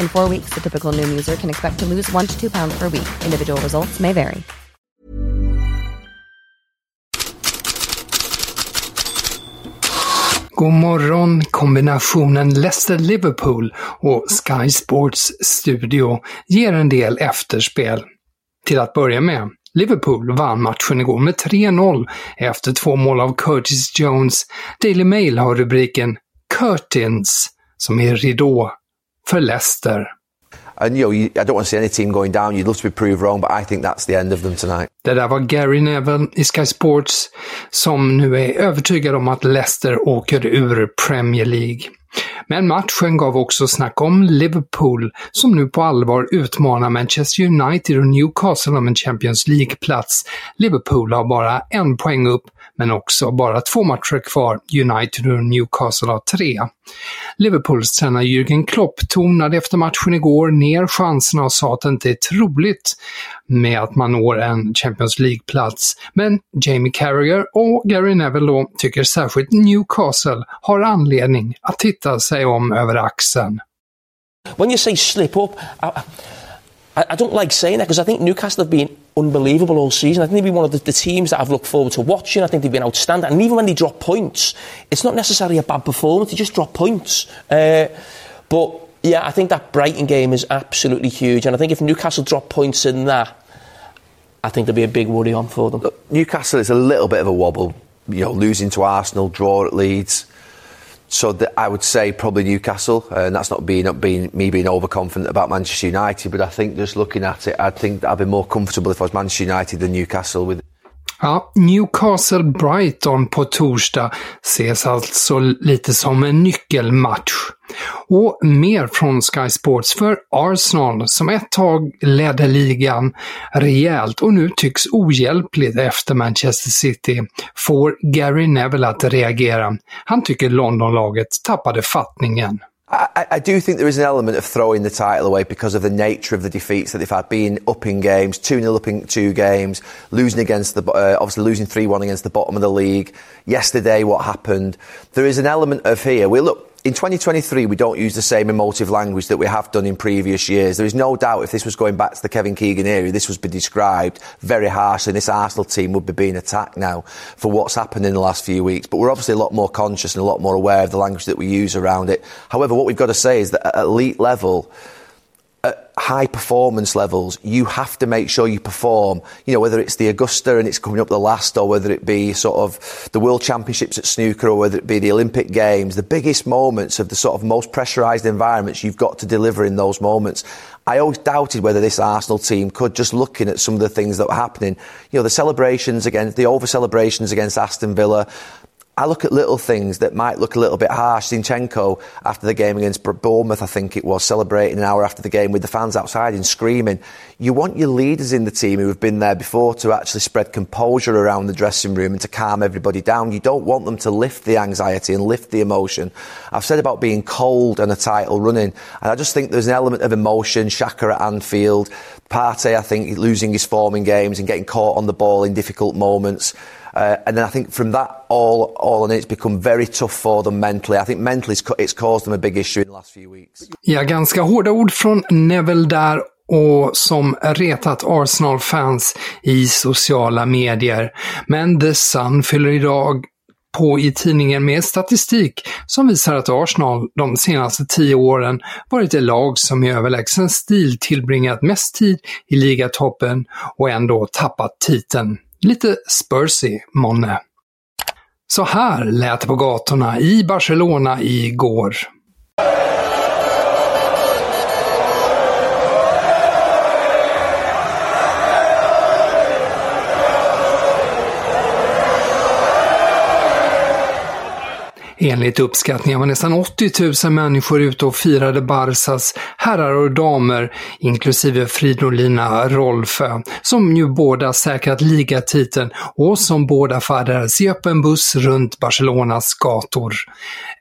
In four weeks, the typical new user can expect to lose one to two pounds per week. Individual results may vary. God morgon kombinationen Leicester-Liverpool och Sky Sports studio ger en del efterspel. Till att börja med, Liverpool vann matchen igår med 3-0 efter två mål av Curtis Jones. Daily Mail har rubriken “Curtains” som är ridå för Leicester. And you know, you, I don't want to see any team going down. You'd love to be proved wrong, but I think that's the end of them tonight. Det där var Gary Neville i Sky Sports som nu är övertygad om att Leicester åker ur Premier League. Men matchen gav också snack om Liverpool som nu på allvar utmanar Manchester United och Newcastle om en Champions League-plats. Liverpool har bara en poäng upp men också bara två matcher kvar. United och Newcastle har tre. Liverpools tränare Jürgen Klopp tonade efter matchen igår ner chanserna och sa att det inte är troligt med att man når en Champions League-plats. Men Jamie Carragher och Gary Neville då tycker särskilt Newcastle har anledning att titta sig om över axeln. When you say slip up, I, I, I don't like saying that because I think Newcastle have been unbelievable all season. I think they've been one of the, the, teams that I've looked forward to watching. I think they've been outstanding. And even when they drop points, it's not necessarily a bad performance, they just drop points. Uh, but yeah, I think that Brighton game is absolutely huge. And I think if Newcastle drop points in that, I think there'll be a big worry on for them. Look, Newcastle is a little bit of a wobble, you know, losing to Arsenal, draw at Leeds. So the, I would say probably Newcastle, uh, and that's not being, not being me being overconfident about Manchester United, but I think just looking at it, I think I'd be more comfortable if I was Manchester United than Newcastle with Ja, Newcastle Brighton på torsdag ses alltså lite som en nyckelmatch. Och mer från Sky Sports för Arsenal som ett tag ledde ligan rejält och nu tycks ohjälpligt efter Manchester City får Gary Neville att reagera. Han tycker Londonlaget tappade fattningen. I, I, do think there is an element of throwing the title away because of the nature of the defeats that they've had, being up in games, 2 0 up in two games, losing against the, uh, obviously losing 3 1 against the bottom of the league. Yesterday, what happened? There is an element of here. We look, in 2023, we don't use the same emotive language that we have done in previous years. There is no doubt if this was going back to the Kevin Keegan era, this would be described very harshly. And this Arsenal team would be being attacked now for what's happened in the last few weeks. But we're obviously a lot more conscious and a lot more aware of the language that we use around it. However, what we've got to say is that at elite level, high performance levels, you have to make sure you perform. You know, whether it's the Augusta and it's coming up the last, or whether it be sort of the World Championships at snooker, or whether it be the Olympic Games, the biggest moments of the sort of most pressurised environments, you've got to deliver in those moments. I always doubted whether this Arsenal team could, just looking at some of the things that were happening, you know, the celebrations against, the over celebrations against Aston Villa, I look at little things that might look a little bit harsh. Zinchenko, after the game against Bournemouth, I think it was, celebrating an hour after the game with the fans outside and screaming. You want your leaders in the team who have been there before to actually spread composure around the dressing room and to calm everybody down. You don't want them to lift the anxiety and lift the emotion. I've said about being cold and a title running, and I just think there's an element of emotion. Shaka at Anfield, Partey, I think, losing his form in games and getting caught on the ball in difficult moments. Uh, and then I think from that all, all on it's become very tough for them mentally. I think mentally it's, it's caused them a big issue in the last few weeks. Ja, ganska hårda ord från Neville där och som retat Arsenal-fans i sociala medier. Men The Sun fyller idag på i tidningen med statistik som visar att Arsenal de senaste tio åren varit det lag som i överlägsen stil tillbringat mest tid i ligatoppen och ändå tappat titeln. Lite Spursy, månne. Så här lät det på gatorna i Barcelona igår. Enligt uppskattningar var nästan 80 000 människor ute och firade Barsas herrar och damer, inklusive Fridolina Rolfö, som ju båda säkrat ligatiteln och som båda färdades i öppen buss runt Barcelonas gator.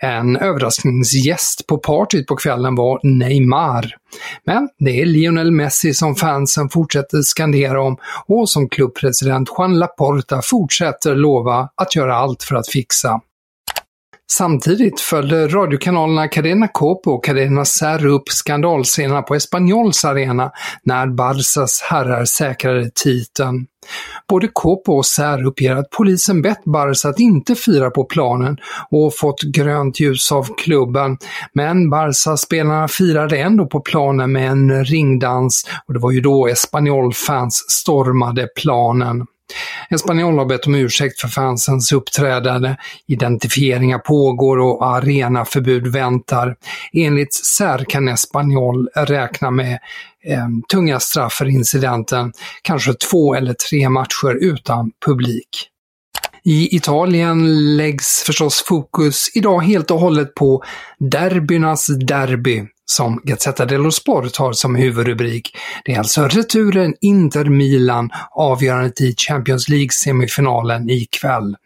En överraskningsgäst på partyt på kvällen var Neymar. Men det är Lionel Messi som fansen fortsätter skandera om och som klubbpresident Juan Laporta fortsätter lova att göra allt för att fixa. Samtidigt följde radiokanalerna Cadena Copo och Cadena Ser upp skandalscenerna på Espanyols arena när Barsas herrar säkrade titeln. Både Copo och Ser uppger att polisen bett Barca att inte fira på planen och fått grönt ljus av klubben, men Barca-spelarna firade ändå på planen med en ringdans och det var ju då Espanyol-fans stormade planen. Espanyol har bett om ursäkt för fansens uppträdande, identifieringar pågår och arenaförbud väntar. Enligt SER kan Espanyol räkna med eh, tunga straff för incidenten, kanske två eller tre matcher utan publik. I Italien läggs förstås fokus idag helt och hållet på derbynas derby, som Gazzetta dello Sport har som huvudrubrik. Det är alltså returen Inter-Milan, avgörandet i Champions League-semifinalen ikväll.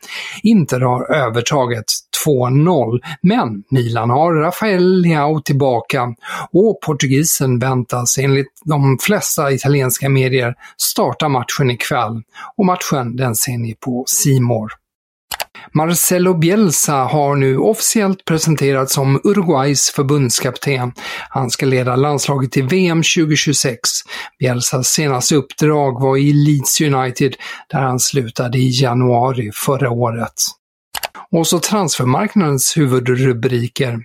Inter har övertaget 2-0, men Milan har Rafael Leao tillbaka och portugisen väntas enligt de flesta italienska medier starta matchen ikväll och matchen den ser ni på Simor. Marcelo Bielsa har nu officiellt presenterats som Uruguays förbundskapten. Han ska leda landslaget till VM 2026. Bielsas senaste uppdrag var i Leeds United där han slutade i januari förra året. Och så transfermarknadens huvudrubriker.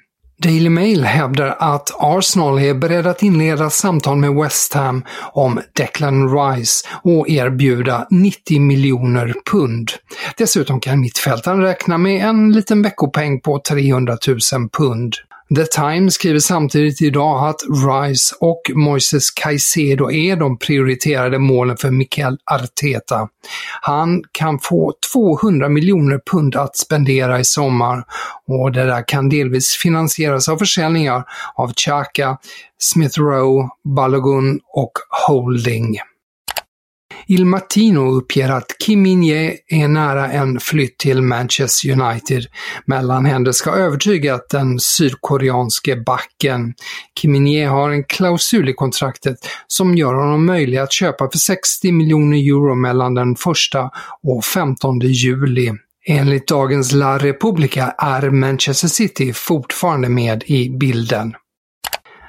Daily Mail hävdar att Arsenal är beredda att inleda samtal med West Ham om Declan Rice och erbjuda 90 miljoner pund. Dessutom kan mittfältaren räkna med en liten veckopeng på 300 000 pund. The Times skriver samtidigt idag att Rice och Moises Caicedo är de prioriterade målen för Mikel Arteta. Han kan få 200 miljoner pund att spendera i sommar och det där kan delvis finansieras av försäljningar av Chaka, Smith Rowe, Balogun och Holding. Il Mattino uppger att Kim Min-Jae är nära en flytt till Manchester United. Mellanhänder ska övertygat den sydkoreanske backen. Kim Min-Jae har en klausul i kontraktet som gör honom möjlig att köpa för 60 miljoner euro mellan den 1 och 15 juli. Enligt dagens La Repubblica är Manchester City fortfarande med i bilden.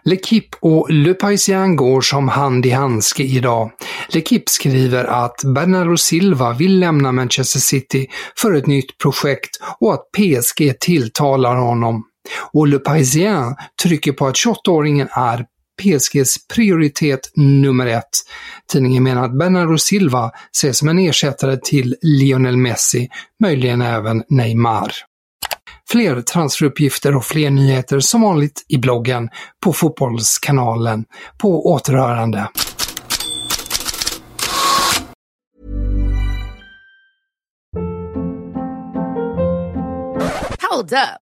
L'Equipe och Le Parisien går som hand i handske idag. L'Equipe skriver att Bernardo Silva vill lämna Manchester City för ett nytt projekt och att PSG tilltalar honom. Och Le Parisien trycker på att 28-åringen är PSGs prioritet nummer ett. Tidningen menar att Bernardo Silva ses som en ersättare till Lionel Messi, möjligen även Neymar. Fler transferuppgifter och fler nyheter som vanligt i bloggen på Fotbollskanalen. På återhörande. Hold up.